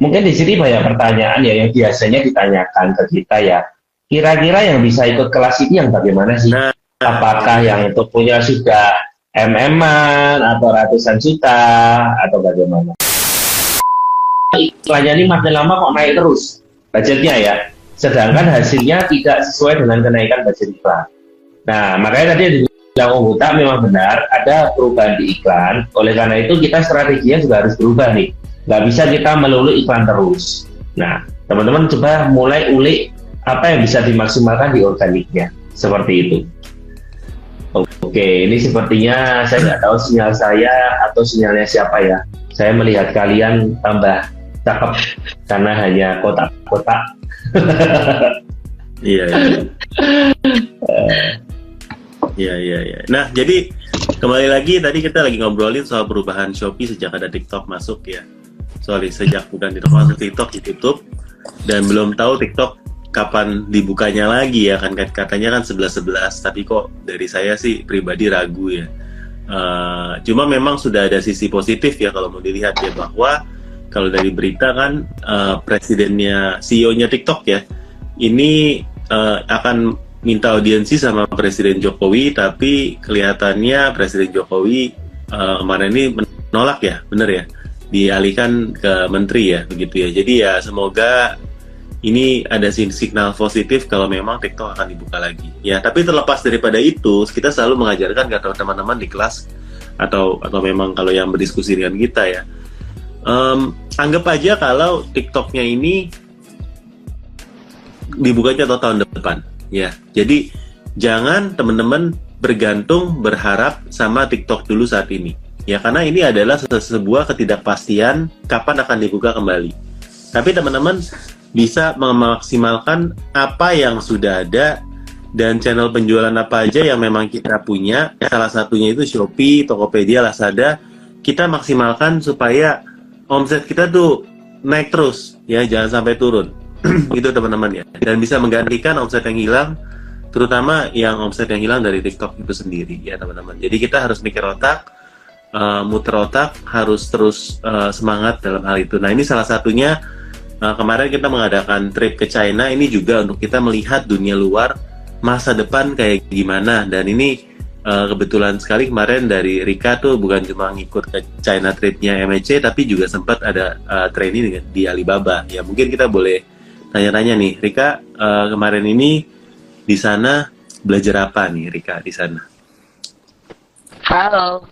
mungkin di sini banyak pertanyaan ya yang biasanya ditanyakan ke kita ya. Kira-kira yang bisa ikut kelas ini yang bagaimana sih? Nah, Apakah yang itu punya sudah MM-an atau ratusan juta atau bagaimana? Iklannya ini makin lama kok naik terus budgetnya ya. Sedangkan hasilnya tidak sesuai dengan kenaikan budget iklan. Nah, makanya tadi yang oh, Huta memang benar ada perubahan di iklan. Oleh karena itu kita strateginya juga harus berubah nih. Nggak bisa kita melulu iklan terus. Nah, teman-teman coba mulai ulik apa yang bisa dimaksimalkan di organiknya. Seperti itu. Oke, ini sepertinya saya nggak tahu sinyal saya atau sinyalnya siapa ya. Saya melihat kalian tambah cakep karena hanya kotak-kotak. iya, iya. Iya, iya, iya. Nah, jadi kembali lagi tadi kita lagi ngobrolin soal perubahan Shopee sejak ada TikTok masuk ya. Sorry, sejak bukan TikTok masuk TikTok di dan belum tahu TikTok kapan dibukanya lagi ya kan. Katanya kan 11-11 tapi kok dari saya sih pribadi ragu ya. Uh, cuma memang sudah ada sisi positif ya kalau mau dilihat ya bahwa kalau dari berita kan uh, presidennya CEO-nya TikTok ya ini uh, akan minta audiensi sama Presiden Jokowi tapi kelihatannya Presiden Jokowi uh, kemarin ini menolak ya bener ya dialihkan ke menteri ya begitu ya. Jadi ya semoga ini ada signal positif kalau memang TikTok akan dibuka lagi. Ya tapi terlepas daripada itu kita selalu mengajarkan ke teman-teman di kelas atau atau memang kalau yang berdiskusi dengan kita ya. Um, anggap aja kalau TikToknya ini dibukanya atau tahun depan ya. Jadi jangan teman-teman bergantung berharap sama TikTok dulu saat ini ya karena ini adalah sebuah ketidakpastian kapan akan dibuka kembali. Tapi teman-teman bisa memaksimalkan apa yang sudah ada dan channel penjualan apa aja yang memang kita punya. Salah satunya itu Shopee, Tokopedia, Lazada. Kita maksimalkan supaya omset kita tuh naik terus ya. Jangan sampai turun. Gitu teman-teman ya. Dan bisa menggantikan omset yang hilang terutama yang omset yang hilang dari TikTok itu sendiri ya teman-teman. Jadi kita harus mikir otak uh, muter otak harus terus uh, semangat dalam hal itu. Nah ini salah satunya uh, kemarin kita mengadakan trip ke China. Ini juga untuk kita melihat dunia luar masa depan kayak gimana. Dan ini uh, kebetulan sekali kemarin dari Rika tuh bukan cuma ngikut ke China tripnya MHC tapi juga sempat ada uh, training di Alibaba. Ya mungkin kita boleh tanya-tanya nih Rika uh, kemarin ini di sana belajar apa nih Rika di sana? Halo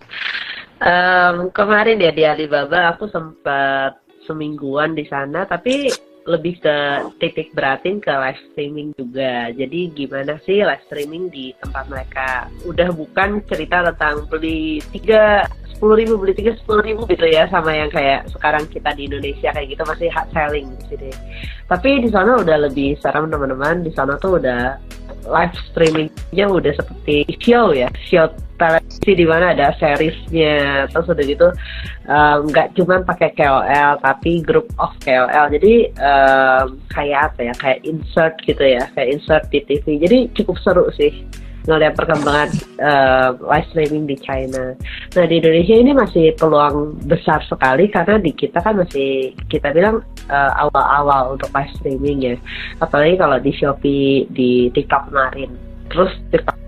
um, kemarin ya di Alibaba aku sempat semingguan di sana tapi lebih ke titik beratin ke live streaming juga. Jadi gimana sih live streaming di tempat mereka? Udah bukan cerita tentang beli tiga sepuluh ribu beli tiga sepuluh ribu gitu ya sama yang kayak sekarang kita di Indonesia kayak gitu masih hard selling di sini. Tapi di sana udah lebih serem teman-teman. Di sana tuh udah live streamingnya udah seperti show ya, show televisi di mana ada seriesnya terus udah gitu nggak um, cuma pakai KOL tapi group of KOL jadi um, kayak apa ya kayak insert gitu ya kayak insert di TV jadi cukup seru sih ngeliat perkembangan uh, live streaming di China. Nah di Indonesia ini masih peluang besar sekali karena di kita kan masih kita bilang awal awal-awal untuk live streaming ya. Apalagi kalau di Shopee, di TikTok kemarin. Terus TikTok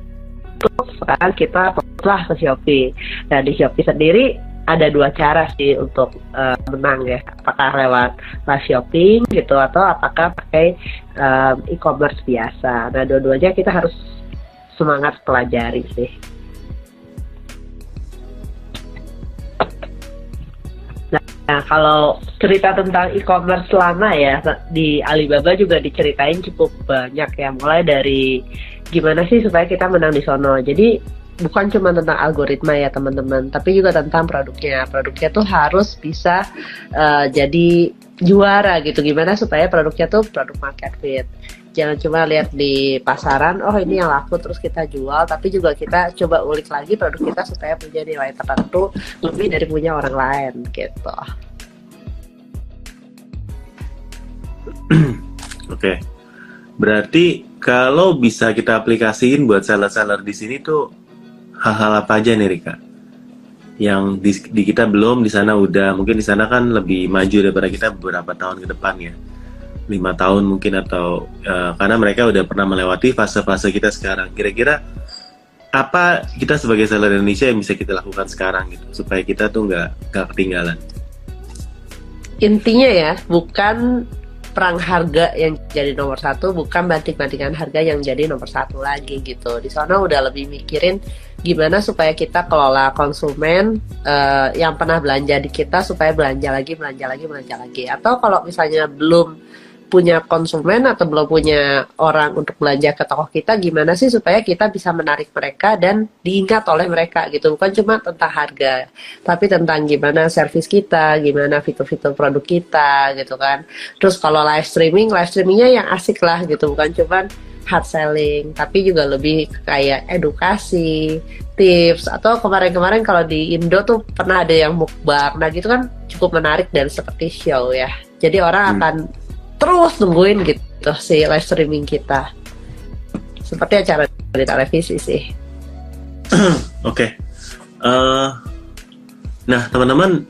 sekarang kita fokuslah ke Shopee. Nah di Shopee sendiri ada dua cara sih untuk uh, menang ya. Apakah lewat live shopping gitu atau apakah pakai um, e-commerce biasa. Nah dua-duanya kita harus semangat pelajari sih. Nah, kalau cerita tentang e-commerce lama ya di Alibaba juga diceritain cukup banyak ya, mulai dari gimana sih supaya kita menang di sono. Jadi bukan cuma tentang algoritma ya teman-teman, tapi juga tentang produknya. Produknya tuh harus bisa uh, jadi juara gitu. Gimana supaya produknya tuh produk market fit. Jangan cuma lihat di pasaran, oh ini yang laku terus kita jual, tapi juga kita coba ulik lagi produk kita supaya punya nilai tertentu lebih dari punya orang lain gitu. Oke. Okay. Berarti kalau bisa kita aplikasiin buat seller-seller di sini tuh hal-hal apa aja nih Rika? yang di, di kita belum di sana udah. Mungkin di sana kan lebih maju daripada kita beberapa tahun ke depan ya. Lima tahun mungkin atau uh, karena mereka udah pernah melewati fase-fase kita sekarang. Kira-kira apa kita sebagai seller Indonesia yang bisa kita lakukan sekarang gitu supaya kita tuh nggak nggak ketinggalan? Intinya ya bukan perang harga yang jadi nomor satu bukan banting-bantingan harga yang jadi nomor satu lagi gitu. Di sana udah lebih mikirin gimana supaya kita kelola konsumen uh, yang pernah belanja di kita supaya belanja lagi belanja lagi belanja lagi. Atau kalau misalnya belum punya konsumen atau belum punya orang untuk belanja ke toko kita gimana sih supaya kita bisa menarik mereka dan diingat oleh mereka gitu? Bukan cuma tentang harga tapi tentang gimana servis kita gimana fitur-fitur produk kita gitu kan. Terus kalau live streaming live streamingnya yang asik lah gitu bukan cuma hard selling tapi juga lebih kayak edukasi tips. Atau kemarin-kemarin kalau di Indo tuh pernah ada yang mukbang. Nah gitu kan cukup menarik dan seperti show ya. Jadi orang hmm. akan terus nungguin gitu si live streaming kita. Seperti acara di televisi sih. Oke. Okay. uh, eh, nah teman-teman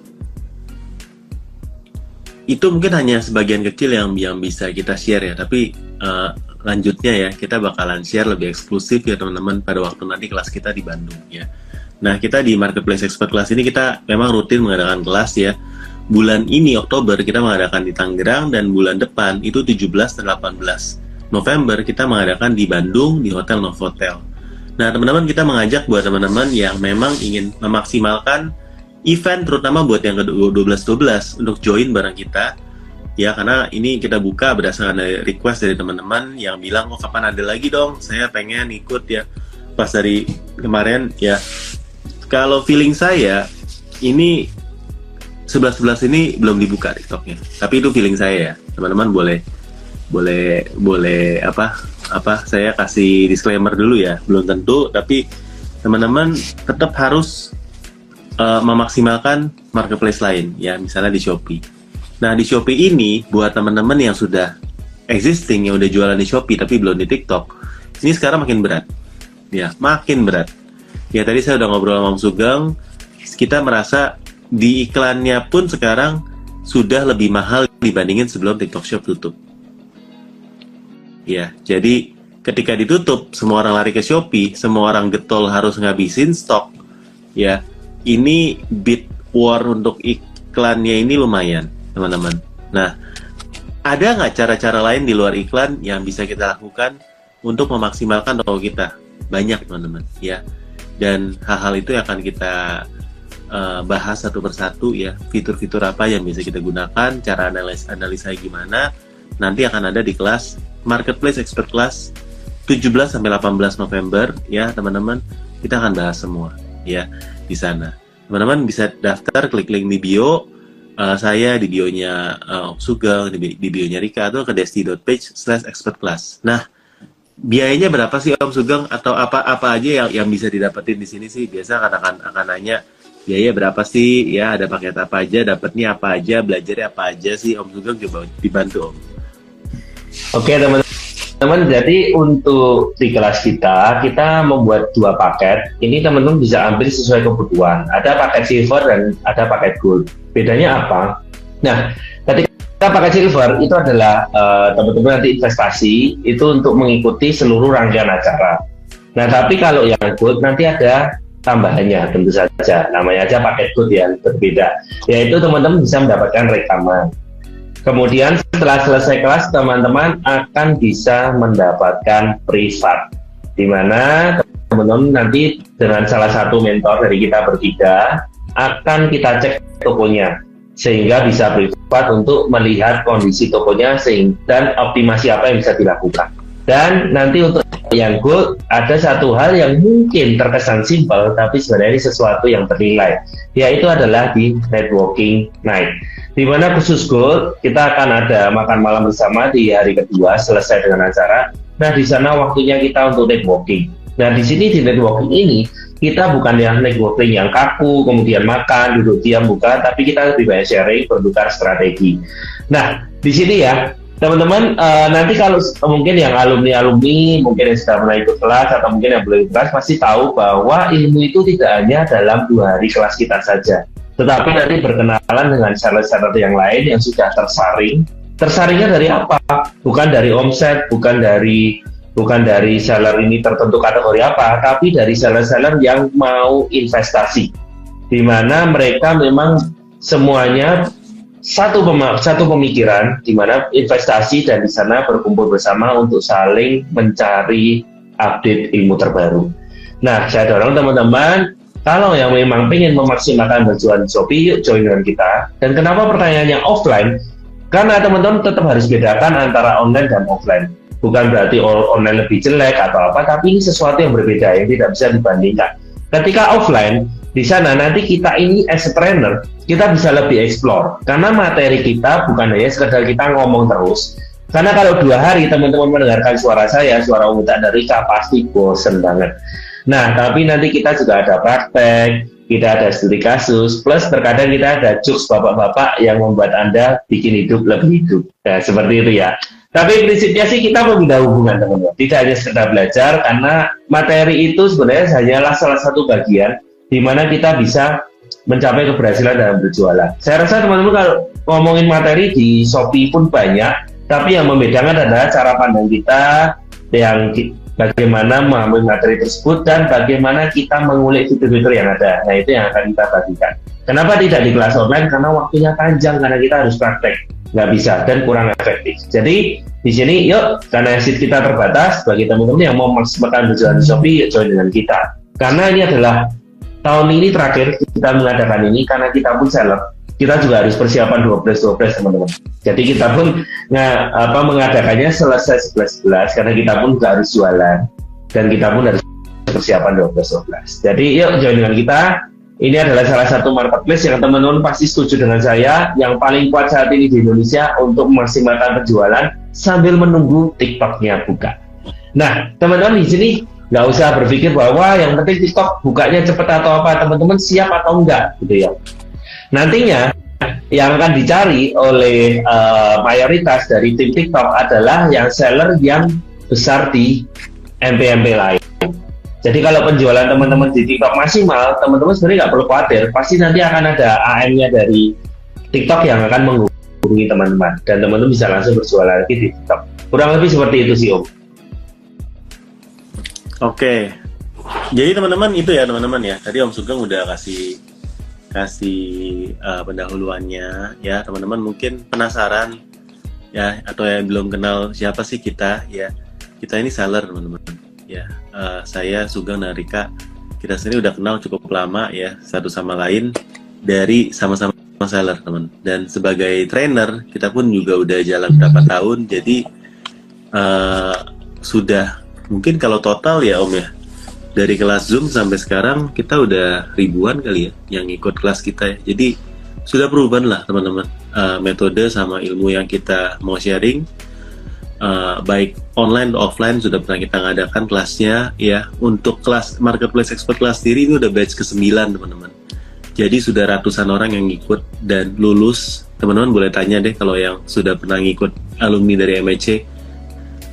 itu mungkin hanya sebagian kecil yang yang bisa kita share ya. Tapi uh, lanjutnya ya kita bakalan share lebih eksklusif ya teman-teman pada waktu nanti kelas kita di Bandung ya. Nah kita di marketplace expert kelas ini kita memang rutin mengadakan kelas ya bulan ini Oktober kita mengadakan di Tangerang dan bulan depan itu 17 dan 18 November kita mengadakan di Bandung di Hotel Novotel. Nah teman-teman kita mengajak buat teman-teman yang memang ingin memaksimalkan event terutama buat yang ke-12-12 untuk join bareng kita. Ya karena ini kita buka berdasarkan request dari teman-teman yang bilang oh kapan ada lagi dong? Saya pengen ikut ya. Pas dari kemarin ya. Kalau feeling saya ini 11 11 ini belum dibuka TikToknya. Tapi itu feeling saya ya. Teman-teman boleh boleh boleh apa apa saya kasih disclaimer dulu ya. Belum tentu tapi teman-teman tetap harus uh, memaksimalkan marketplace lain ya, misalnya di Shopee. Nah, di Shopee ini buat teman-teman yang sudah existing yang udah jualan di Shopee tapi belum di TikTok, ini sekarang makin berat. Ya, makin berat. Ya tadi saya udah ngobrol sama Om Sugeng, kita merasa di iklannya pun sekarang sudah lebih mahal dibandingin sebelum TikTok Shop tutup. Ya, jadi ketika ditutup, semua orang lari ke Shopee, semua orang getol harus ngabisin stok. Ya, ini bid war untuk iklannya ini lumayan, teman-teman. Nah, ada nggak cara-cara lain di luar iklan yang bisa kita lakukan untuk memaksimalkan toko kita? Banyak, teman-teman. Ya, dan hal-hal itu yang akan kita uh, bahas satu persatu ya fitur-fitur apa yang bisa kita gunakan, cara analis analisa gimana. Nanti akan ada di kelas Marketplace Expert Class 17 sampai 18 November ya teman-teman. Kita akan bahas semua ya di sana. Teman-teman bisa daftar klik link di bio uh, saya di bionya uh, Sugeng, di, di bionya Rika atau ke desti.page slash expert class. Nah, biayanya berapa sih Om Sugeng atau apa apa aja yang yang bisa didapetin di sini sih? Biasa akan akan akan nanya biaya berapa sih? Ya ada paket apa aja? Dapatnya apa aja? Belajarnya apa aja sih? Om Sugeng coba dibantu Om. Oke teman-teman jadi untuk di kelas kita kita membuat dua paket. Ini teman-teman bisa ambil sesuai kebutuhan. Ada paket silver dan ada paket gold. Bedanya apa? Nah ketika paket silver itu adalah uh, teman-teman nanti investasi itu untuk mengikuti seluruh rangkaian acara. Nah tapi kalau yang gold nanti ada tambahannya tentu saja. Namanya aja paket good yang berbeda yaitu teman-teman bisa mendapatkan rekaman. Kemudian setelah selesai kelas teman-teman akan bisa mendapatkan privat di mana teman-teman nanti dengan salah satu mentor dari kita bertiga akan kita cek tokonya sehingga bisa privat untuk melihat kondisi tokonya dan optimasi apa yang bisa dilakukan dan nanti untuk yang gold ada satu hal yang mungkin terkesan simpel tapi sebenarnya ini sesuatu yang bernilai yaitu adalah di networking night di mana khusus gold kita akan ada makan malam bersama di hari kedua selesai dengan acara. Nah di sana waktunya kita untuk networking nah di sini di networking ini kita bukan yang networking yang kaku kemudian makan duduk diam buka tapi kita lebih banyak sharing bertukar strategi. Nah di sini ya teman-teman uh, nanti kalau mungkin yang alumni-alumni mungkin yang sudah pernah ikut kelas atau mungkin yang belum kelas pasti tahu bahwa ilmu itu tidak hanya dalam dua hari kelas kita saja. Tetapi nanti berkenalan dengan seller-seller yang lain yang sudah tersaring. Tersaringnya dari apa? Bukan dari omset bukan dari bukan dari seller ini tertentu kategori apa tapi dari seller-seller yang mau investasi. Di mana mereka memang semuanya satu satu pemikiran di mana investasi dan di sana berkumpul bersama untuk saling mencari update ilmu terbaru. Nah, saya dorong teman-teman kalau yang memang ingin memaksimalkan berjualan Shopee, yuk join dengan kita. Dan kenapa pertanyaannya offline? Karena teman-teman tetap harus bedakan antara online dan offline. Bukan berarti online lebih jelek atau apa, tapi ini sesuatu yang berbeda yang tidak bisa dibandingkan. Ketika offline, di sana nanti kita ini as a trainer kita bisa lebih explore. Karena materi kita bukan hanya sekedar kita ngomong terus. Karena kalau dua hari teman-teman mendengarkan suara saya suara Umum dari Rika pasti bosen banget. Nah tapi nanti kita juga ada praktek kita ada studi kasus plus terkadang kita ada jokes bapak-bapak yang membuat anda bikin hidup lebih hidup. Nah seperti itu ya. Tapi prinsipnya sih kita membina hubungan teman-teman. Tidak hanya sekedar belajar karena materi itu sebenarnya hanyalah salah satu bagian di mana kita bisa mencapai keberhasilan dalam berjualan. Saya rasa teman-teman kalau ngomongin materi di Shopee pun banyak, tapi yang membedakan adalah cara pandang kita yang bagaimana memahami materi tersebut dan bagaimana kita mengulik fitur-fitur yang ada. Nah itu yang akan kita bagikan. Kenapa tidak di kelas online? Karena waktunya panjang karena kita harus praktek, nggak bisa dan kurang efektif. Jadi di sini yuk karena seat kita terbatas bagi teman-teman yang mau memaksimalkan berjualan di Shopee, yuk join dengan kita. Karena ini adalah tahun ini terakhir kita mengadakan ini karena kita pun seller kita juga harus persiapan 12 12 teman-teman. Jadi kita pun nge, apa mengadakannya selesai 11 11 karena kita pun juga harus jualan dan kita pun harus persiapan 12 12. Jadi yuk join dengan kita. Ini adalah salah satu marketplace yang teman-teman pasti setuju dengan saya yang paling kuat saat ini di Indonesia untuk memaksimalkan penjualan sambil menunggu TikToknya buka. Nah, teman-teman di sini nggak usah berpikir bahwa yang penting TikTok bukanya cepet atau apa teman-teman siap atau enggak gitu ya. Nantinya yang akan dicari oleh uh, mayoritas dari tim TikTok adalah yang seller yang besar di MP-MP lain. Jadi kalau penjualan teman-teman di TikTok maksimal teman-teman sebenarnya nggak perlu khawatir. Pasti nanti akan ada AM-nya dari TikTok yang akan menghubungi teman-teman. Dan teman-teman bisa langsung berjualan lagi di TikTok. Kurang lebih seperti itu sih Om Oke. Jadi teman-teman itu ya teman-teman ya. Tadi Om Sugeng udah kasih kasih uh, pendahuluannya ya. Teman-teman mungkin penasaran ya atau yang belum kenal siapa sih kita ya. Kita ini seller teman-teman ya. Uh, saya Sugeng dan Rika. Kita sendiri udah kenal cukup lama ya satu sama lain dari sama-sama seller teman. Dan sebagai trainer kita pun juga udah jalan berapa tahun. Jadi uh, sudah mungkin kalau total ya Om ya dari kelas Zoom sampai sekarang kita udah ribuan kali ya yang ikut kelas kita ya. Jadi sudah perubahan lah teman-teman uh, metode sama ilmu yang kita mau sharing uh, baik online offline sudah pernah kita ngadakan kelasnya ya untuk kelas marketplace expert kelas sendiri itu udah batch ke-9 teman-teman. Jadi sudah ratusan orang yang ikut dan lulus. Teman-teman boleh tanya deh kalau yang sudah pernah ngikut alumni dari MHC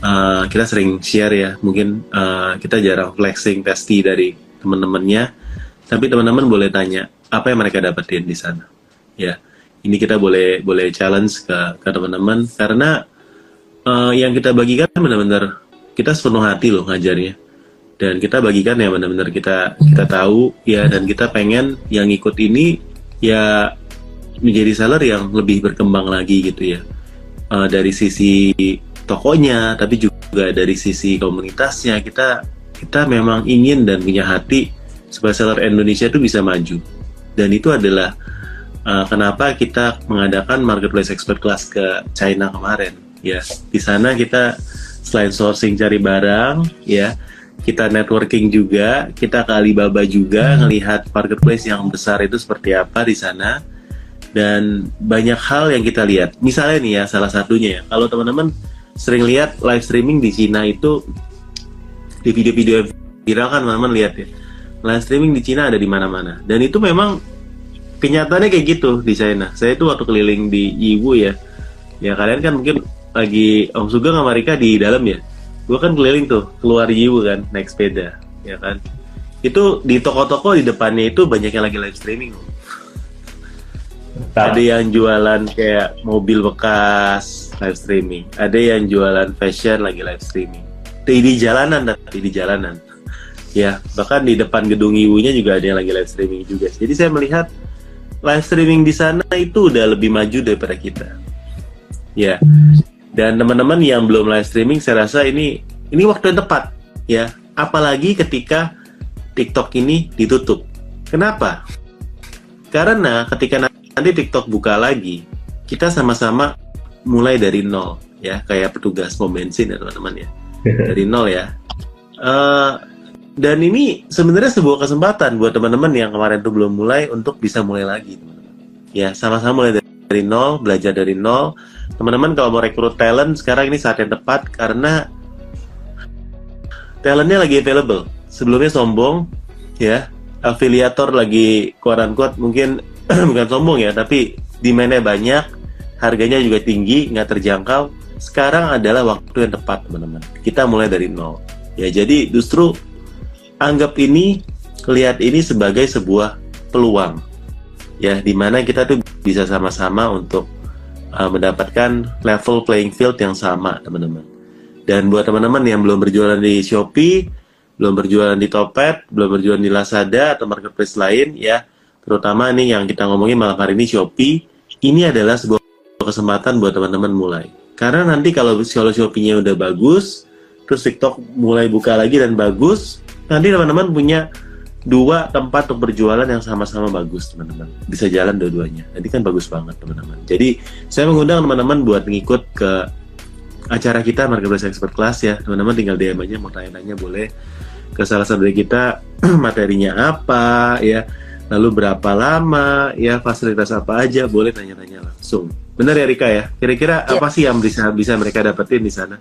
uh, kita sering share ya mungkin uh, kita jarang flexing testi dari teman-temannya. Tapi teman-teman boleh tanya apa yang mereka dapetin di sana? Ya ini kita boleh boleh challenge ke ke teman-teman. Karena uh, yang kita bagikan benar-benar kita sepenuh hati loh ngajarnya. Dan kita bagikan ya benar-benar kita kita tahu ya dan kita pengen yang ikut ini ya menjadi seller yang lebih berkembang lagi gitu ya. Uh, dari sisi tokonya tapi juga dari sisi komunitasnya kita kita memang ingin dan punya hati supaya seller Indonesia itu bisa maju. Dan itu adalah uh, kenapa kita mengadakan marketplace expert class ke China kemarin. Ya di sana kita selain sourcing cari barang ya kita networking juga kita ke Alibaba juga hmm. ngelihat marketplace yang besar itu seperti apa di sana. Dan banyak hal yang kita lihat. Misalnya nih ya salah satunya ya kalau teman-teman sering lihat live streaming di Cina itu di video-video viral kan teman-teman lihat ya. Live streaming di Cina ada di mana-mana. Dan itu memang kenyataannya kayak gitu di China. Saya itu waktu keliling di Yiwu ya. Ya kalian kan mungkin lagi Om Sugeng sama Rika di dalam ya. Gue kan keliling tuh keluar Yiwu kan naik sepeda ya kan. Itu di toko-toko di depannya itu banyak yang lagi live streaming. Om. ada yang jualan kayak mobil bekas live streaming. Ada yang jualan fashion lagi live streaming. Di, di jalanan tapi di jalanan. Ya bahkan di depan gedung Iwunya juga ada yang lagi live streaming juga jadi saya melihat live streaming di sana itu udah lebih maju daripada kita. Ya. Dan teman-teman yang belum live streaming saya rasa ini ini waktu yang tepat ya. Apalagi ketika TikTok ini ditutup. Kenapa? Karena ketika nanti TikTok buka lagi kita sama-sama mulai dari nol ya. Kayak petugas pom bensin ya teman-teman ya. Dari nol ya. Uh, dan ini sebenarnya sebuah kesempatan buat teman-teman yang kemarin tuh belum mulai untuk bisa mulai lagi teman-teman. Ya sama-sama mulai dari, dari nol belajar dari nol. Teman-teman kalau mau rekrut talent sekarang ini saat yang tepat karena talentnya lagi available. Sebelumnya sombong ya. Afiliator lagi kuat kuat mungkin bukan sombong ya tapi demandnya banyak harganya juga tinggi nggak terjangkau. Sekarang adalah waktu yang tepat teman-teman. Kita mulai dari nol. Ya jadi justru anggap ini lihat ini sebagai sebuah peluang. Ya di mana kita tuh bisa sama-sama untuk uh, mendapatkan level playing field yang sama teman-teman. Dan buat teman-teman yang belum berjualan di Shopee belum berjualan di Topet belum berjualan di Lazada atau marketplace lain ya terutama nih yang kita ngomongin malam hari ini Shopee ini adalah sebuah kesempatan buat teman-teman mulai. Karena nanti kalau kalau Shopee-nya udah bagus terus TikTok mulai buka lagi dan bagus nanti teman-teman punya dua tempat untuk berjualan yang sama-sama bagus teman-teman. Bisa jalan dua-duanya. Nanti kan bagus banget teman-teman. Jadi saya mengundang teman-teman buat ngikut ke acara kita Marketplace Expert Class ya. Teman-teman tinggal DM aja mau tanya-tanya boleh. Ke salah satu dari kita materinya apa ya. Lalu berapa lama ya fasilitas apa aja boleh tanya-tanya langsung benar ya Rika ya kira-kira ya. apa sih yang bisa bisa mereka dapetin di sana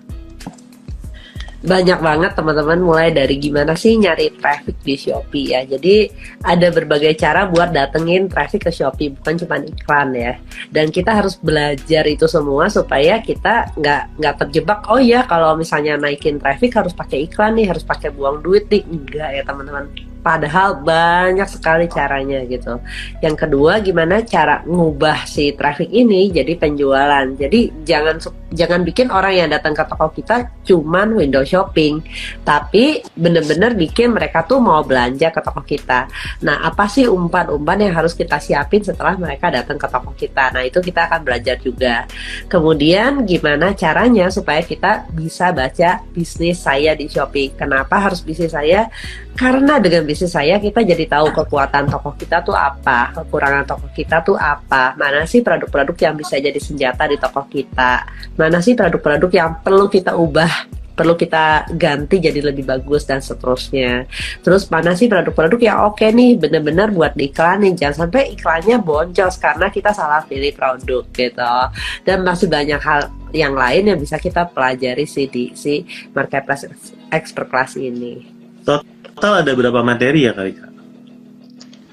banyak banget teman-teman mulai dari gimana sih nyari traffic di Shopee ya. Jadi ada berbagai cara buat datengin traffic ke Shopee bukan cuma iklan ya. Dan kita harus belajar itu semua supaya kita nggak nggak terjebak. Oh ya kalau misalnya naikin traffic harus pakai iklan nih, harus pakai buang duit nih. Enggak ya teman-teman Padahal banyak sekali caranya gitu. Yang kedua, gimana cara ngubah si traffic ini jadi penjualan. Jadi jangan jangan bikin orang yang datang ke toko kita cuman window shopping, tapi bener-bener bikin mereka tuh mau belanja ke toko kita. Nah, apa sih umpan-umpan yang harus kita siapin setelah mereka datang ke toko kita? Nah, itu kita akan belajar juga. Kemudian gimana caranya supaya kita bisa baca bisnis saya di Shopee? Kenapa harus bisnis saya? Karena dengan bisnis saya kita jadi tahu kekuatan toko kita tuh apa, kekurangan toko kita tuh apa, mana sih produk-produk yang bisa jadi senjata di toko kita, mana sih produk-produk yang perlu kita ubah perlu kita ganti jadi lebih bagus dan seterusnya. Terus mana sih produk-produk yang oke nih bener-bener buat diiklanin jangan sampai iklannya boncos karena kita salah pilih produk gitu. Dan masih banyak hal yang lain yang bisa kita pelajari sih di si marketplace expert class ini total ada berapa materi ya kali kak?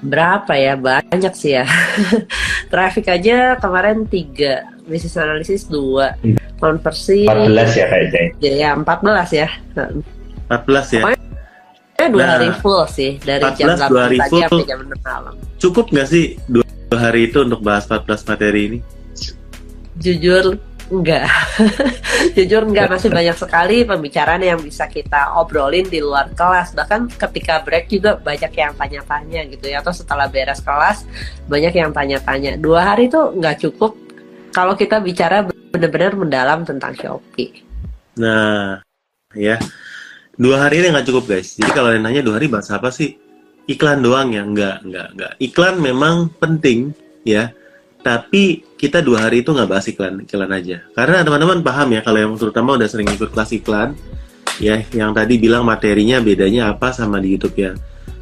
Berapa ya? Banyak sih ya. Traffic aja kemarin tiga, bisnis analisis dua, hmm. konversi. 14 ya kayaknya. Ya, ya 14 ya. 14 ya. Eh dua nah, hari full sih dari 14, jam 8 dua hari pagi full, jam 6 malam. Cukup nggak sih dua hari itu untuk bahas 14 materi ini? Jujur Enggak, jujur enggak masih banyak sekali pembicaraan yang bisa kita obrolin di luar kelas. Bahkan ketika break juga banyak yang tanya-tanya gitu ya. Atau setelah beres kelas banyak yang tanya-tanya. Dua hari itu enggak cukup kalau kita bicara benar-benar mendalam tentang Shopee. Nah, ya dua hari ini nggak cukup guys. Jadi kalau nanya dua hari bahas apa sih? Iklan doang ya? Enggak, enggak, enggak. Iklan memang penting ya tapi kita dua hari itu nggak bahas iklan iklan aja. Karena teman-teman paham ya kalau yang terutama udah sering ikut kelas iklan ya yang tadi bilang materinya bedanya apa sama di YouTube ya.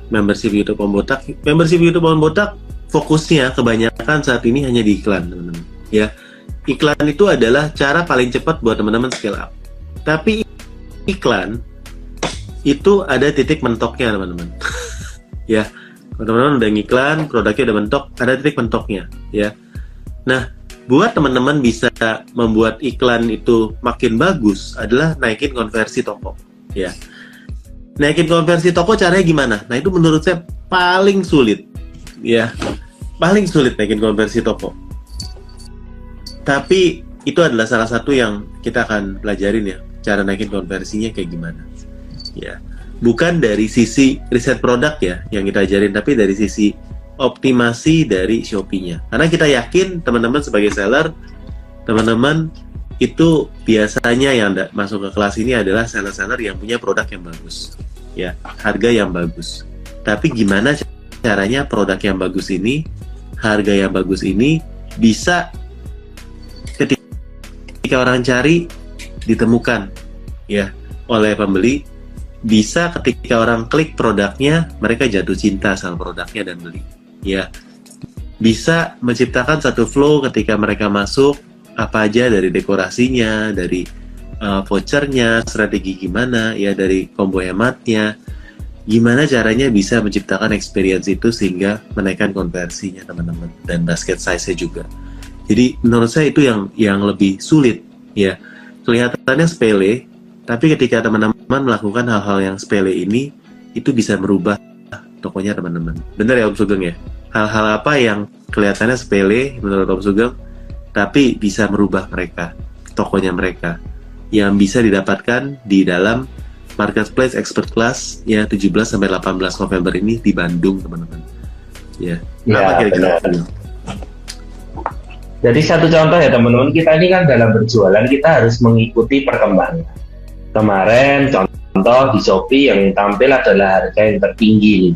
Membership YouTube Om Botak. Membership YouTube Om Botak fokusnya kebanyakan saat ini hanya di iklan teman-teman. Ya iklan itu adalah cara paling cepat buat teman-teman scale up. Tapi iklan itu ada titik mentoknya teman-teman. Ya teman-teman udah ngiklan produknya udah mentok ada titik mentoknya. Ya Nah, buat teman-teman bisa membuat iklan itu makin bagus adalah naikin konversi toko ya. Naikin konversi toko caranya gimana? Nah itu menurut saya paling sulit ya. Paling sulit naikin konversi toko. Tapi itu adalah salah satu yang kita akan pelajarin ya cara naikin konversinya kayak gimana ya. Bukan dari sisi riset produk ya yang kita ajarin tapi dari sisi optimasi dari Shopee-nya. Karena kita yakin teman-teman sebagai seller, teman-teman itu biasanya yang masuk ke kelas ini adalah seller-seller yang punya produk yang bagus, ya harga yang bagus. Tapi gimana caranya produk yang bagus ini, harga yang bagus ini bisa ketika orang cari ditemukan, ya oleh pembeli bisa ketika orang klik produknya mereka jatuh cinta sama produknya dan beli ya bisa menciptakan satu flow ketika mereka masuk apa aja dari dekorasinya, dari uh, vouchernya, strategi gimana ya dari combo hematnya, gimana caranya bisa menciptakan experience itu sehingga menaikkan konversinya teman-teman dan basket size-nya juga. Jadi menurut saya itu yang yang lebih sulit ya kelihatannya sepele, tapi ketika teman-teman melakukan hal-hal yang sepele ini itu bisa merubah tokonya teman-teman. Bener ya Om Sugeng ya? Hal-hal apa yang kelihatannya sepele menurut Om Sugeng, tapi bisa merubah mereka, tokonya mereka, yang bisa didapatkan di dalam Marketplace Expert Class ya 17 sampai 18 November ini di Bandung teman-teman. Ya, ya apa kira-kira? Jadi satu contoh ya teman-teman, kita ini kan dalam berjualan kita harus mengikuti perkembangan. Kemarin contoh di Shopee yang tampil adalah harga yang tertinggi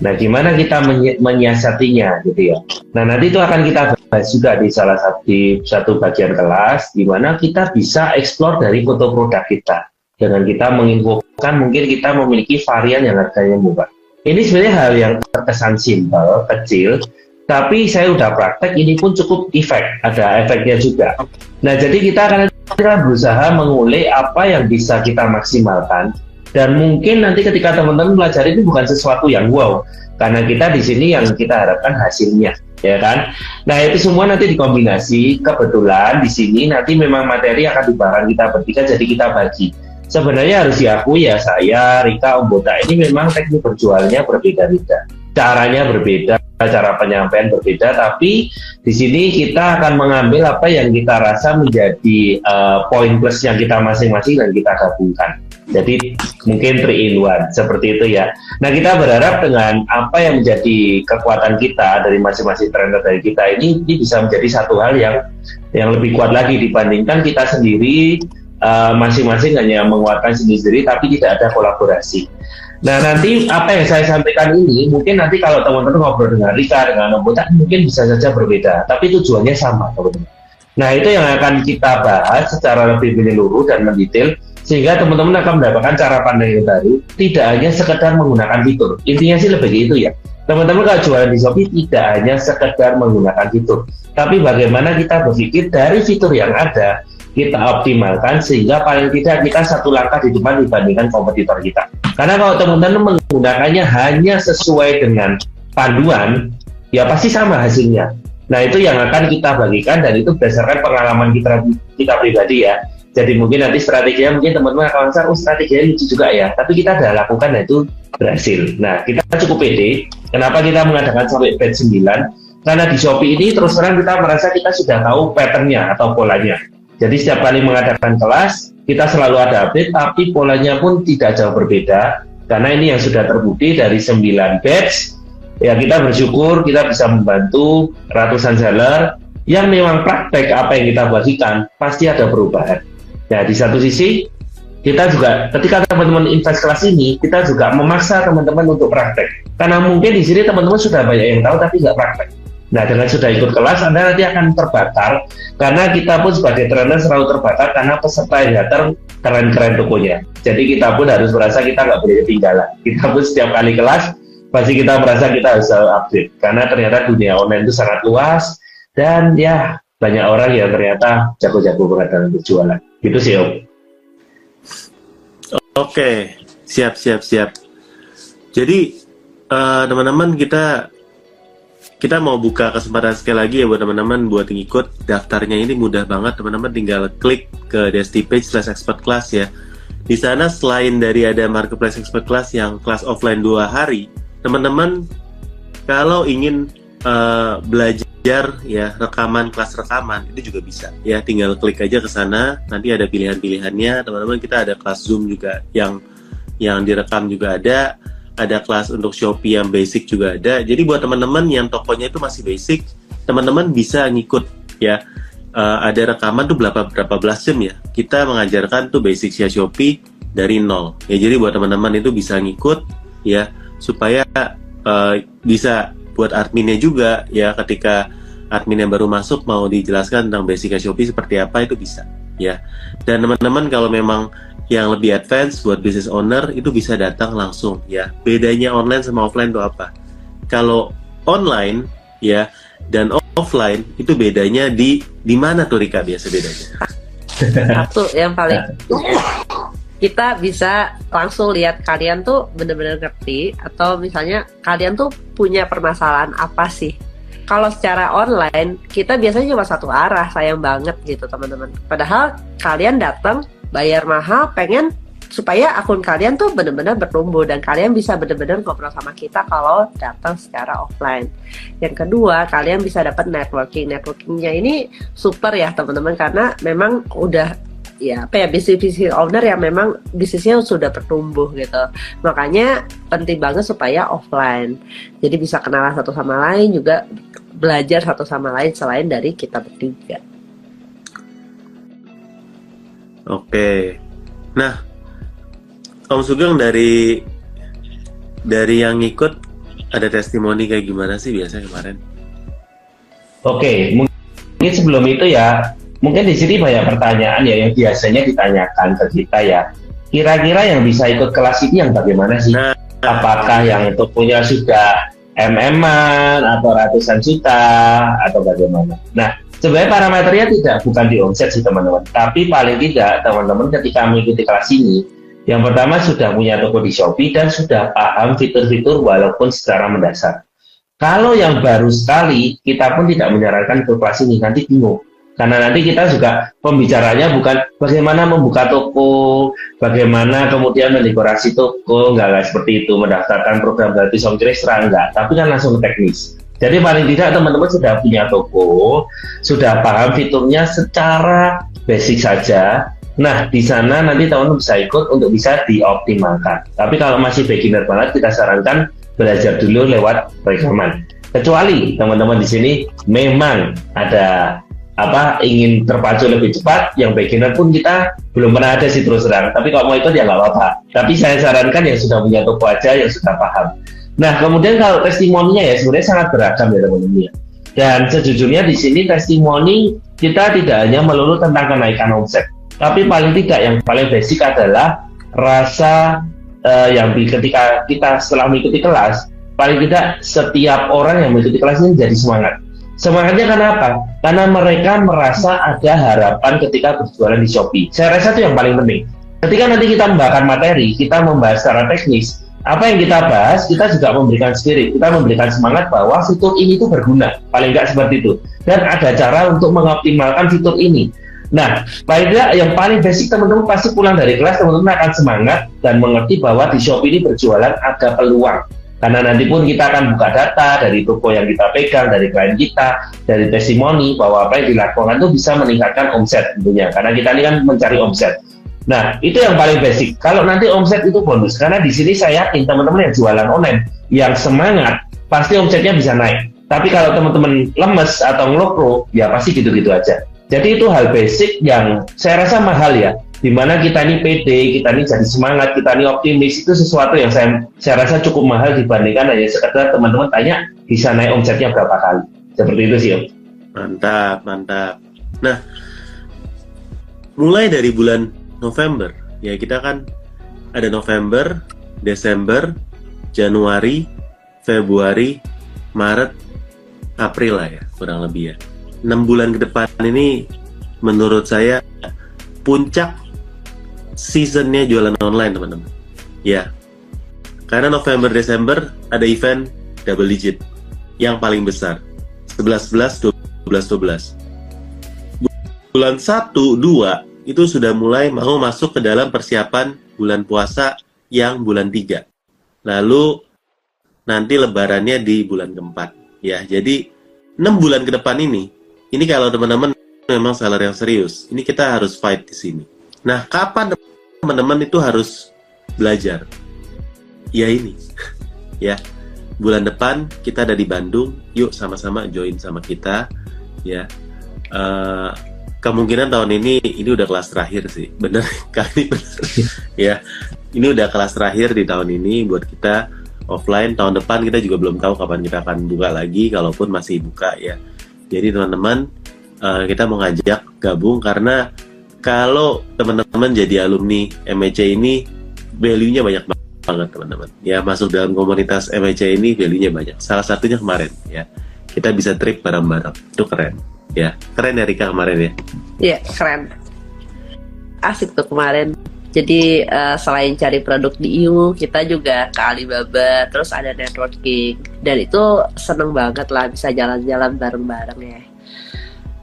Nah, gimana kita menyiasatinya gitu ya. Nah, nanti itu akan kita bahas juga di salah satu di satu bagian kelas di mana kita bisa eksplor dari foto produk kita dengan kita menginfokan mungkin kita memiliki varian yang harganya murah. Ini sebenarnya hal yang terkesan simpel, kecil, tapi saya udah praktek ini pun cukup efek, ada efeknya juga. Nah, jadi kita akan kita berusaha mengulik apa yang bisa kita maksimalkan dan mungkin nanti ketika teman-teman belajar itu bukan sesuatu yang wow. Karena kita di sini yang kita harapkan hasilnya ya kan? Nah itu semua nanti dikombinasi. Kebetulan di sini nanti memang materi akan dibarang kita bertiga jadi kita bagi. Sebenarnya harus diakui ya saya Rika Om Bota ini memang teknik berjualnya berbeda-beda. Caranya berbeda cara penyampaian berbeda tapi di sini kita akan mengambil apa yang kita rasa menjadi uh, poin plus yang kita masing-masing dan kita gabungkan jadi mungkin three in one seperti itu ya. Nah kita berharap dengan apa yang menjadi kekuatan kita dari masing-masing trainer dari kita ini, ini bisa menjadi satu hal yang yang lebih kuat lagi dibandingkan kita sendiri uh, masing-masing hanya menguatkan sendiri-sendiri tapi tidak ada kolaborasi. Nah nanti apa yang saya sampaikan ini mungkin nanti kalau teman-teman ngobrol dengan Rika dengan Nombota mungkin bisa saja berbeda, tapi tujuannya sama teman-teman. Nah itu yang akan kita bahas secara lebih menyeluruh dan mendetail sehingga teman-teman akan mendapatkan cara pandang yang baru tidak hanya sekedar menggunakan fitur. Intinya sih lebih gitu ya. Teman-teman kalau jualan di Shopee tidak hanya sekedar menggunakan fitur. Tapi bagaimana kita berpikir dari fitur yang ada kita optimalkan sehingga paling tidak kita satu langkah di depan dibandingkan kompetitor kita. Karena kalau teman-teman menggunakannya hanya sesuai dengan panduan ya pasti sama hasilnya. Nah itu yang akan kita bagikan dan itu berdasarkan pengalaman kita kita pribadi ya jadi mungkin nanti strateginya mungkin teman-teman akan merasa oh strateginya lucu juga ya. Tapi kita sudah lakukan dan itu berhasil. Nah kita cukup pede. Kenapa kita mengadakan sampai batch 9 karena di Shopee ini terus terang kita merasa kita sudah tahu patternnya atau polanya. Jadi setiap kali mengadakan kelas kita selalu ada update tapi polanya pun tidak jauh berbeda. Karena ini yang sudah terbukti dari 9 batch ya kita bersyukur kita bisa membantu ratusan seller yang memang praktek apa yang kita bagikan pasti ada perubahan Ya, di satu sisi kita juga ketika teman-teman invest kelas ini, kita juga memaksa teman-teman untuk praktek. Karena mungkin di sini teman-teman sudah banyak yang tahu tapi nggak praktek. Nah, dengan sudah ikut kelas, Anda nanti akan terbakar karena kita pun sebagai trainer selalu terbakar karena peserta yang datang keren-keren tokonya. Jadi kita pun harus merasa kita nggak boleh ketinggalan. Kita pun setiap kali kelas pasti kita merasa kita harus update karena ternyata dunia online itu sangat luas dan ya banyak orang yang ternyata jago-jago banget dalam berjualan. Gitu sih Om. Oke, siap siap siap. Jadi eh, teman-teman kita kita mau buka kesempatan sekali lagi ya buat teman-teman buat ngikut daftarnya ini mudah banget teman-teman tinggal klik ke Desti page slash expert class ya di sana selain dari ada marketplace expert class yang kelas offline dua hari teman-teman kalau ingin uh, belajar ya rekaman kelas rekaman itu juga bisa ya tinggal klik aja ke sana nanti ada pilihan-pilihannya teman-teman kita ada kelas zoom juga yang yang direkam juga ada ada kelas untuk Shopee yang basic juga ada. Jadi buat teman-teman yang tokonya itu masih basic, teman-teman bisa ngikut ya. Uh, ada rekaman tuh berapa berapa belas jam ya. Kita mengajarkan tuh basic Shopee dari nol. Ya jadi buat teman-teman itu bisa ngikut ya supaya uh, bisa buat adminnya juga ya ketika admin yang baru masuk mau dijelaskan tentang basic Shopee seperti apa itu bisa ya. Dan teman-teman kalau memang yang lebih advance buat business owner itu bisa datang langsung ya. Bedanya online sama offline itu apa? Kalau online ya dan offline itu bedanya di di mana tuh Rika biasa bedanya? Satu yang paling kita bisa langsung lihat kalian tuh bener-bener ngerti atau misalnya kalian tuh punya permasalahan apa sih kalau secara online kita biasanya cuma satu arah sayang banget gitu teman-teman padahal kalian datang bayar mahal pengen supaya akun kalian tuh benar-benar bertumbuh dan kalian bisa benar-benar ngobrol sama kita kalau datang secara offline. Yang kedua, kalian bisa dapat networking. Networkingnya ini super ya teman-teman karena memang udah ya apa ya bisnis bisnis owner yang memang bisnisnya sudah bertumbuh gitu. Makanya penting banget supaya offline. Jadi bisa kenalan satu sama lain juga belajar satu sama lain selain dari kita bertiga. Oke. Nah, Om Sugeng dari dari yang ikut ada testimoni kayak gimana sih biasanya kemarin? Oke, mungkin sebelum itu ya, mungkin di sini banyak pertanyaan ya yang biasanya ditanyakan ke kita ya. Kira-kira yang bisa ikut kelas ini yang bagaimana sih? Nah, Apakah yang itu punya sudah mm atau ratusan juta atau bagaimana? Nah, Sebenarnya parameternya tidak bukan di omset sih teman-teman, tapi paling tidak teman-teman ketika mengikuti kelas ini, yang pertama sudah punya toko di Shopee dan sudah paham fitur-fitur walaupun secara mendasar. Kalau yang baru sekali, kita pun tidak menyarankan ke kelas ini, nanti bingung. Karena nanti kita juga pembicaranya bukan bagaimana membuka toko, bagaimana kemudian mendekorasi toko, enggak, enggak seperti itu, mendaftarkan program gratis ongkir enggak, tapi kan langsung teknis. Jadi paling tidak teman-teman sudah punya toko, sudah paham fiturnya secara basic saja. Nah, di sana nanti teman-teman bisa ikut untuk bisa dioptimalkan. Tapi kalau masih beginner banget, kita sarankan belajar dulu lewat rekaman. Kecuali teman-teman di sini memang ada apa ingin terpacu lebih cepat, yang beginner pun kita belum pernah ada sih terus terang. Tapi kalau mau ikut ya nggak apa-apa. Tapi saya sarankan yang sudah punya toko aja, yang sudah paham. Nah, kemudian kalau testimoninya ya sebenarnya sangat beragam ya teman-teman ya. Dan sejujurnya di sini testimoni kita tidak hanya melulu tentang kenaikan omset, tapi paling tidak yang paling basic adalah rasa uh, yang ketika kita setelah mengikuti kelas, paling tidak setiap orang yang mengikuti kelas ini jadi semangat. Semangatnya karena apa? Karena mereka merasa ada harapan ketika berjualan di Shopee. Saya rasa itu yang paling penting. Ketika nanti kita membahas materi, kita membahas secara teknis, apa yang kita bahas, kita juga memberikan spirit, kita memberikan semangat bahwa fitur ini itu berguna, paling nggak seperti itu. Dan ada cara untuk mengoptimalkan fitur ini. Nah, paling tidak yang paling basic teman-teman pasti pulang dari kelas, teman-teman akan semangat dan mengerti bahwa di shop ini berjualan ada peluang. Karena nanti pun kita akan buka data dari toko yang kita pegang, dari klien kita, dari testimoni bahwa apa yang dilakukan itu bisa meningkatkan omset tentunya. Karena kita ini kan mencari omset. Nah, itu yang paling basic. Kalau nanti omset itu bonus, karena di sini saya yakin teman-teman yang jualan online, yang semangat, pasti omsetnya bisa naik. Tapi kalau teman-teman lemes atau ngelokro, ya pasti gitu-gitu aja. Jadi itu hal basic yang saya rasa mahal ya. Di mana kita ini pede, kita ini jadi semangat, kita ini optimis, itu sesuatu yang saya, saya rasa cukup mahal dibandingkan hanya sekedar teman-teman tanya bisa naik omsetnya berapa kali. Seperti itu sih Om. Mantap, mantap. Nah, mulai dari bulan November ya kita kan ada November Desember Januari Februari Maret April lah ya kurang lebih ya enam bulan ke depan ini menurut saya puncak seasonnya jualan online teman-teman. Ya. Karena November Desember ada event double digit yang paling besar. 11 11 12 12 bulan 1 2 itu sudah mulai mau masuk ke dalam persiapan bulan puasa yang bulan 3 lalu nanti lebarannya di bulan keempat. Ya jadi 6 bulan ke depan ini ini kalau teman-teman memang seller yang serius ini kita harus fight di sini nah kapan teman-teman itu harus belajar? Ya ini. Ya bulan depan kita ada di Bandung. Yuk sama-sama join sama kita. Ya. Uh, kemungkinan tahun ini ini udah kelas terakhir sih. Bener kali bener. Ya ini udah kelas terakhir di tahun ini buat kita offline. Tahun depan kita juga belum tahu kapan kita akan buka lagi kalaupun masih buka ya. Jadi teman-teman uh, kita mau ngajak gabung karena kalau teman-teman jadi alumni MEC ini value-nya banyak banget teman-teman. Ya masuk dalam komunitas MEC ini value-nya banyak. Salah satunya kemarin ya kita bisa trip bareng-bareng. Itu keren. Ya keren ya Rika kemarin ya. Iya keren. Asik tuh kemarin. Jadi uh, selain cari produk di IU, kita juga ke Alibaba, terus ada networking. Dan itu seneng banget lah bisa jalan-jalan bareng-bareng ya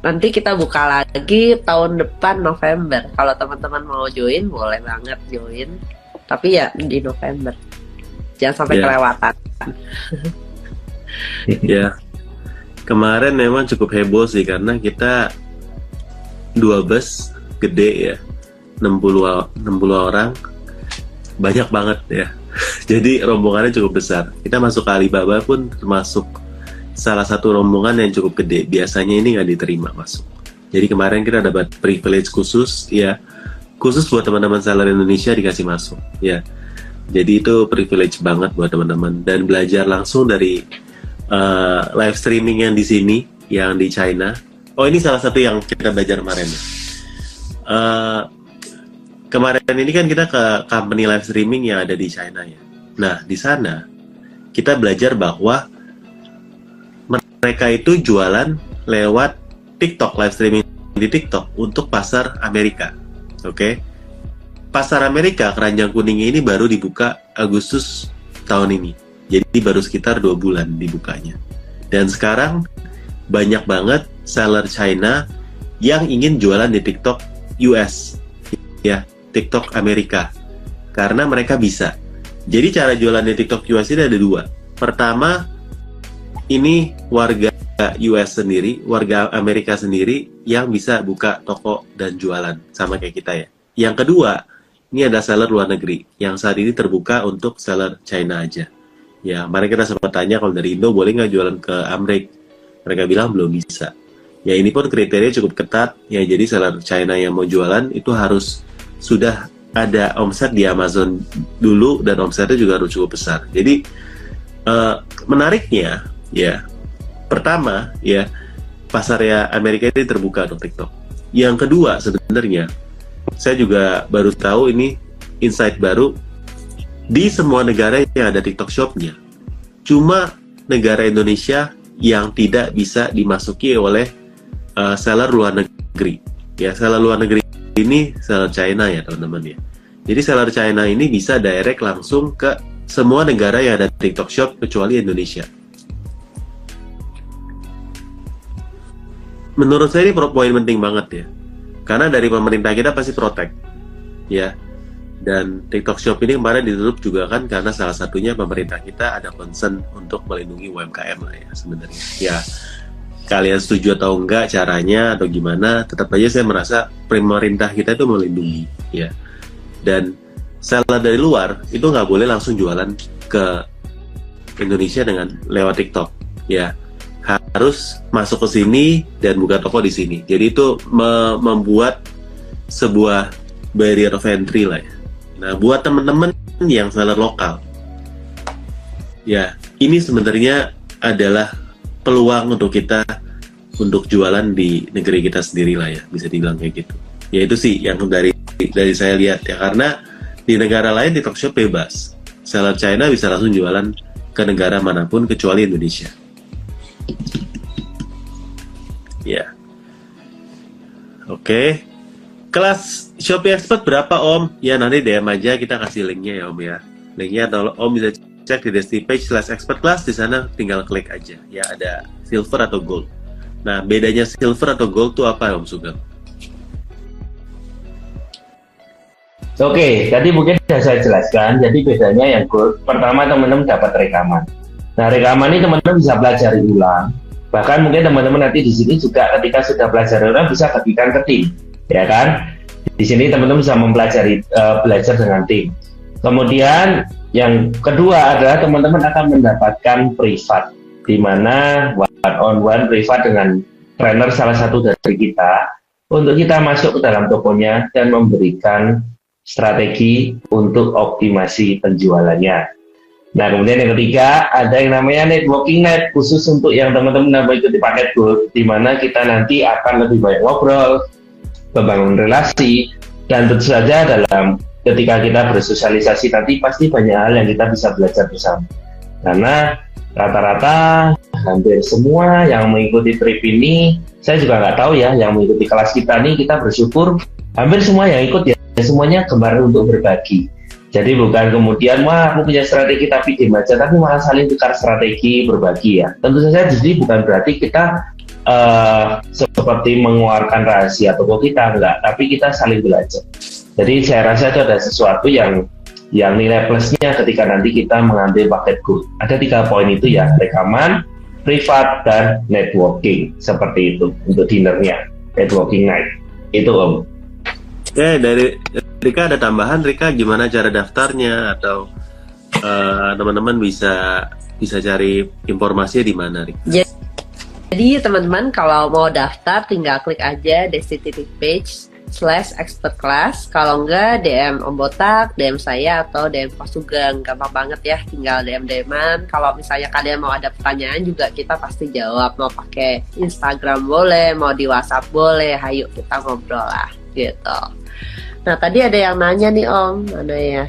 nanti kita buka lagi tahun depan November. Kalau teman-teman mau join, boleh banget join. Tapi ya di November. Jangan sampai yeah. kelewatan. ya. Kemarin memang cukup heboh sih karena kita dua bus gede ya. 60 60 orang. Banyak banget ya. Jadi rombongannya cukup besar. Kita masuk ke Alibaba pun termasuk salah satu rombongan yang cukup gede. Biasanya ini nggak diterima masuk. Jadi kemarin kita dapat privilege khusus, ya khusus buat teman-teman seller Indonesia dikasih masuk, ya. Jadi itu privilege banget buat teman-teman dan belajar langsung dari uh, live streaming yang di sini, yang di China. Oh ini salah satu yang kita belajar kemarin. Uh, kemarin ini kan kita ke company live streaming yang ada di China ya. Nah di sana kita belajar bahwa mereka itu jualan lewat TikTok live streaming di TikTok untuk pasar Amerika. Oke. Okay? Pasar Amerika keranjang kuning ini baru dibuka Agustus tahun ini. Jadi baru sekitar dua bulan dibukanya. Dan sekarang banyak banget seller China yang ingin jualan di TikTok US. Ya, TikTok Amerika. Karena mereka bisa. Jadi cara jualan di TikTok US ini ada dua. Pertama, ini warga US sendiri, warga Amerika sendiri yang bisa buka toko dan jualan sama kayak kita ya. Yang kedua, ini ada seller luar negeri yang saat ini terbuka untuk seller China aja. Ya, mari kita sempat tanya kalau dari Indo boleh nggak jualan ke Amerika? Mereka bilang belum bisa. Ya ini pun kriteria cukup ketat. Ya jadi seller China yang mau jualan itu harus sudah ada omset di Amazon dulu dan omsetnya juga harus cukup besar. Jadi uh, menariknya ya. Pertama ya pasar ya Amerika ini terbuka untuk TikTok. Yang kedua sebenarnya saya juga baru tahu ini insight baru di semua negara yang ada TikTok Shopnya. Cuma negara Indonesia yang tidak bisa dimasuki oleh uh, seller luar negeri. Ya seller luar negeri ini seller China ya teman-teman ya. Jadi seller China ini bisa direct langsung ke semua negara yang ada TikTok Shop kecuali Indonesia menurut saya ini poin penting banget ya. Karena dari pemerintah kita pasti protek ya. Dan TikTok Shop ini kemarin ditutup juga kan karena salah satunya pemerintah kita ada concern untuk melindungi UMKM lah ya sebenarnya. Ya kalian setuju atau enggak caranya atau gimana tetap aja saya merasa pemerintah kita itu melindungi ya. Dan seller dari luar itu nggak boleh langsung jualan ke Indonesia dengan lewat TikTok ya harus masuk ke sini dan buka toko di sini. Jadi itu me membuat sebuah barrier of entry lah ya. Nah, buat teman-teman yang seller lokal, ya ini sebenarnya adalah peluang untuk kita untuk jualan di negeri kita sendiri lah ya, bisa dibilang kayak gitu. Ya itu sih yang dari dari saya lihat ya karena di negara lain talk shop bebas. Seller China bisa langsung jualan ke negara mana pun kecuali Indonesia. Ya. Oke. Kelas Shopee Expert berapa Om? Ya nanti DM aja kita kasih linknya ya Om ya. Linknya atau Om bisa cek di Desti Page slash expert class di sana tinggal klik aja ya ada silver atau gold. Nah bedanya silver atau gold tuh apa Om Sugeng? Oke, tadi mungkin sudah saya jelaskan. Jadi bedanya yang gold, pertama teman-teman dapat rekaman. Nah rekaman ini teman-teman bisa pelajari ulang. Bahkan mungkin teman-teman nanti di sini juga ketika sudah belajar ulang bisa bagikan ke tim, ya kan? Di sini teman-teman bisa mempelajari uh, belajar dengan tim. Kemudian yang kedua adalah teman-teman akan mendapatkan privat, di mana one on one privat dengan trainer salah satu dari kita untuk kita masuk ke dalam tokonya dan memberikan strategi untuk optimasi penjualannya. Nah, kemudian yang ketiga ada yang namanya networking net khusus untuk yang teman-teman mau ikuti paket gold di mana kita nanti akan lebih banyak ngobrol, membangun relasi dan tentu saja dalam ketika kita bersosialisasi nanti pasti banyak hal yang kita bisa belajar bersama. Karena rata-rata hampir semua yang mengikuti trip ini, saya juga nggak tahu ya, yang mengikuti kelas kita nih kita bersyukur hampir semua yang ikut ya Ya, semuanya gemar untuk berbagi. Jadi bukan kemudian wah aku punya strategi tapi diem aja, tapi malah saling tukar strategi berbagi ya. Tentu saja jadi bukan berarti kita uh, seperti mengeluarkan rahasia toko kita enggak, tapi kita saling belajar. Jadi saya rasa itu ada sesuatu yang yang nilai plusnya ketika nanti kita mengambil paket gold. Ada tiga poin itu ya, rekaman, privat, dan networking. Seperti itu untuk dinernya, networking night. Itu Om. Oke, dari Rika ada tambahan Rika? Gimana cara daftarnya? Atau uh, teman-teman bisa bisa cari informasinya di mana Rika? Jadi teman-teman kalau mau daftar tinggal klik aja Destiny Page slash expert class. Kalau enggak DM Om Botak, DM saya atau DM Pak Sugeng. Gampang banget ya tinggal DM DMan kalau misalnya kalian mau ada pertanyaan juga kita pasti jawab. Mau pakai Instagram boleh mau di WhatsApp boleh. Ayo kita ngobrol lah gitu Nah tadi ada yang nanya nih Om, mana ya?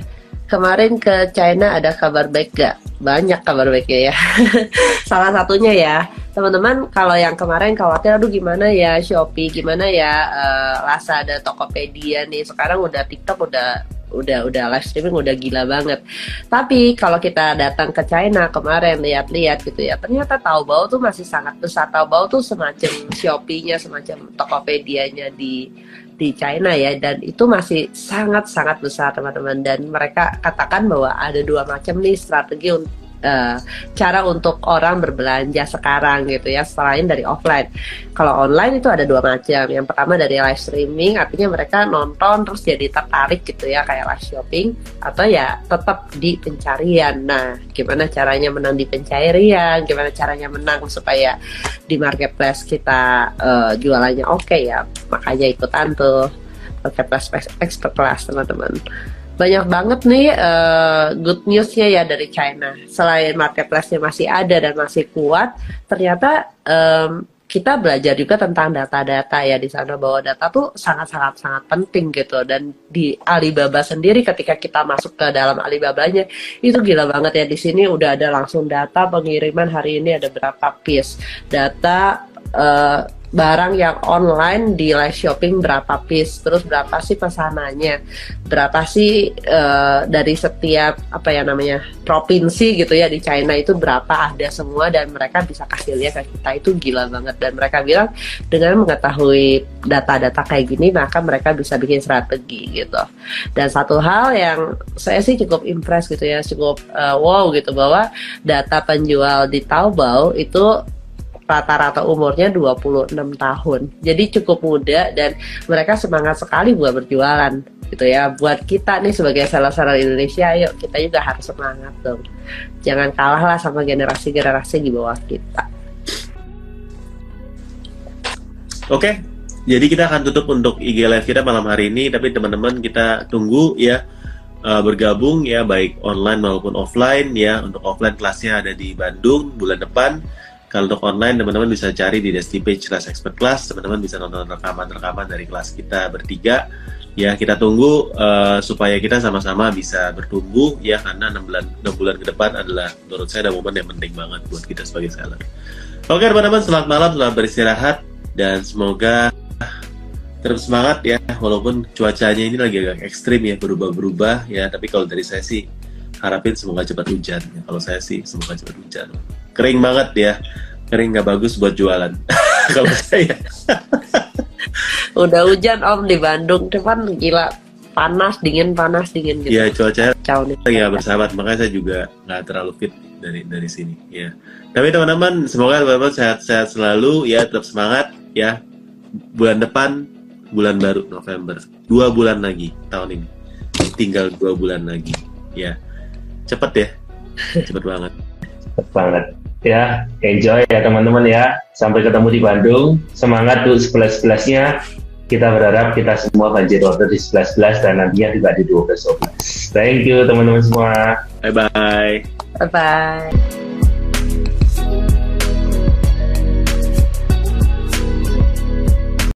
Kemarin ke China ada kabar baik gak? Banyak kabar baiknya ya. Salah satunya ya, teman-teman kalau yang kemarin khawatir aduh gimana ya Shopee, gimana ya uh, Lazada, Tokopedia nih. Sekarang udah TikTok udah udah udah live streaming udah gila banget. Tapi kalau kita datang ke China kemarin lihat-lihat gitu ya, ternyata Taobao tuh masih sangat besar. Taobao tuh semacam Shopee-nya, semacam Tokopedia-nya di di China ya dan itu masih sangat-sangat besar teman-teman. Dan mereka katakan bahwa ada dua macam nih strategi uh, cara untuk orang berbelanja sekarang gitu ya selain dari offline. Kalau online itu ada dua macam. Yang pertama dari live streaming artinya mereka nonton terus jadi tertarik gitu ya kayak live shopping atau ya tetap di pencarian. Nah, gimana caranya menang di pencarian? Gimana caranya menang supaya di marketplace kita uh, jualannya oke okay ya. Makanya ikutan tuh marketplace expert class teman-teman banyak banget nih uh, good newsnya ya dari China. Selain marketplace-nya masih ada dan masih kuat, ternyata um, kita belajar juga tentang data-data ya di sana bahwa data tuh sangat-sangat sangat penting gitu dan di Alibaba sendiri ketika kita masuk ke dalam Alibabanya itu gila banget ya di sini udah ada langsung data pengiriman hari ini ada berapa piece data uh, barang yang online di live shopping berapa piece terus berapa sih pesanannya berapa sih uh, dari setiap apa ya namanya provinsi gitu ya di China itu berapa ada semua dan mereka bisa kasih lihat ke kita. Itu gila banget. Dan mereka bilang dengan mengetahui data-data kayak gini maka mereka bisa bikin strategi gitu. Dan satu hal yang saya sih cukup impress gitu ya cukup uh, wow gitu bahwa data penjual di Taobao itu rata-rata umurnya 26 tahun. Jadi cukup muda dan mereka semangat sekali buat berjualan gitu ya. Buat kita nih sebagai seller-seller Indonesia, yuk kita juga harus semangat dong. Jangan kalah lah sama generasi-generasi di bawah kita. Oke, jadi kita akan tutup untuk IG live kita malam hari ini, tapi teman-teman kita tunggu ya uh, bergabung ya baik online maupun offline ya. Untuk offline kelasnya ada di Bandung bulan depan kalau untuk online teman-teman bisa cari di Desti Page Class Expert Class, teman-teman bisa nonton rekaman-rekaman dari kelas kita bertiga. Ya, kita tunggu uh, supaya kita sama-sama bisa bertumbuh ya karena 6 bulan 6 bulan ke depan adalah menurut saya ada momen yang penting banget buat kita sebagai seller. Oke, teman-teman, selamat malam, selamat beristirahat dan semoga terus semangat ya walaupun cuacanya ini lagi agak ekstrim ya berubah-berubah ya tapi kalau dari saya sih harapin semoga cepat hujan. Ya, kalau saya sih semoga cepat hujan. Kering banget ya, kering nggak bagus buat jualan. kalau saya. Udah hujan om di Bandung, depan gila panas dingin panas dingin gitu. Iya cuaca Ciao nih. ya bersahabat, makanya saya juga nggak terlalu fit dari dari sini. Ya. Tapi teman-teman, semoga teman-teman sehat-sehat selalu, ya tetap semangat, ya. Bulan depan, bulan baru November, dua bulan lagi tahun ini, tinggal dua bulan lagi, ya. Cepet ya, cepet banget. Cepet banget. Ya, enjoy ya teman-teman ya. Sampai ketemu di Bandung. Semangat tuh 11-11-nya. Kita berharap kita semua banjir order di 11-11 dan nantinya juga di 12-12. Thank you teman-teman semua. Bye bye. Bye bye.